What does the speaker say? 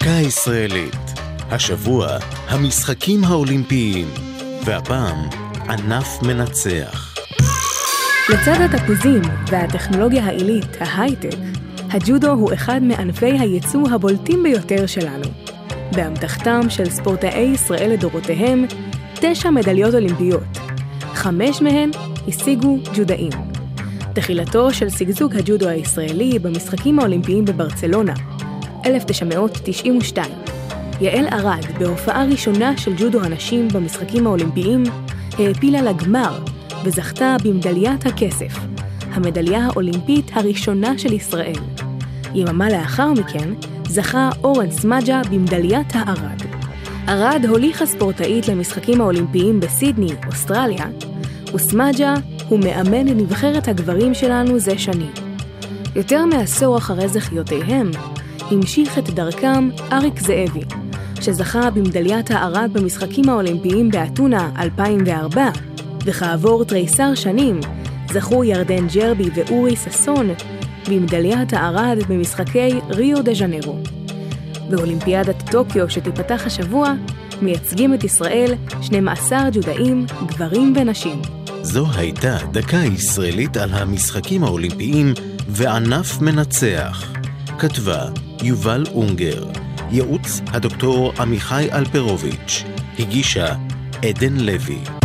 דקה ישראלית. השבוע, המשחקים האולימפיים, והפעם, ענף מנצח. לצד התפוזים והטכנולוגיה העילית, ההייטק, הג'ודו הוא אחד מענפי הייצוא הבולטים ביותר שלנו. באמתחתם של ספורטאי ישראל לדורותיהם, תשע מדליות אולימפיות. חמש מהן השיגו ג'ודאים. תחילתו של שגשוג הג'ודו הישראלי במשחקים האולימפיים בברצלונה, 1992. יעל ארד, בהופעה ראשונה של ג'ודו הנשים במשחקים האולימפיים, העפילה לגמר וזכתה במדליית הכסף, המדליה האולימפית הראשונה של ישראל. יממה לאחר מכן זכה אורן סמג'ה במדליית הארד. ארד הוליכה ספורטאית למשחקים האולימפיים בסידני, אוסטרליה, וסמג'ה הוא מאמן לנבחרת הגברים שלנו זה שנים. יותר מעשור אחרי זכיותיהם, המשיך את דרכם אריק זאבי, שזכה במדליית הארד במשחקים האולימפיים באתונה 2004, וכעבור תריסר שנים זכו ירדן ג'רבי ואורי ששון במדליית הארד במשחקי ריו דה ז'נרו. באולימפיאדת טוקיו שתיפתח השבוע, מייצגים את ישראל 12 ג'ודאים, גברים ונשים. זו הייתה דקה ישראלית על המשחקים האולימפיים וענף מנצח. כתבה יובל אונגר, ייעוץ הדוקטור עמיחי אלפרוביץ', הגישה עדן לוי.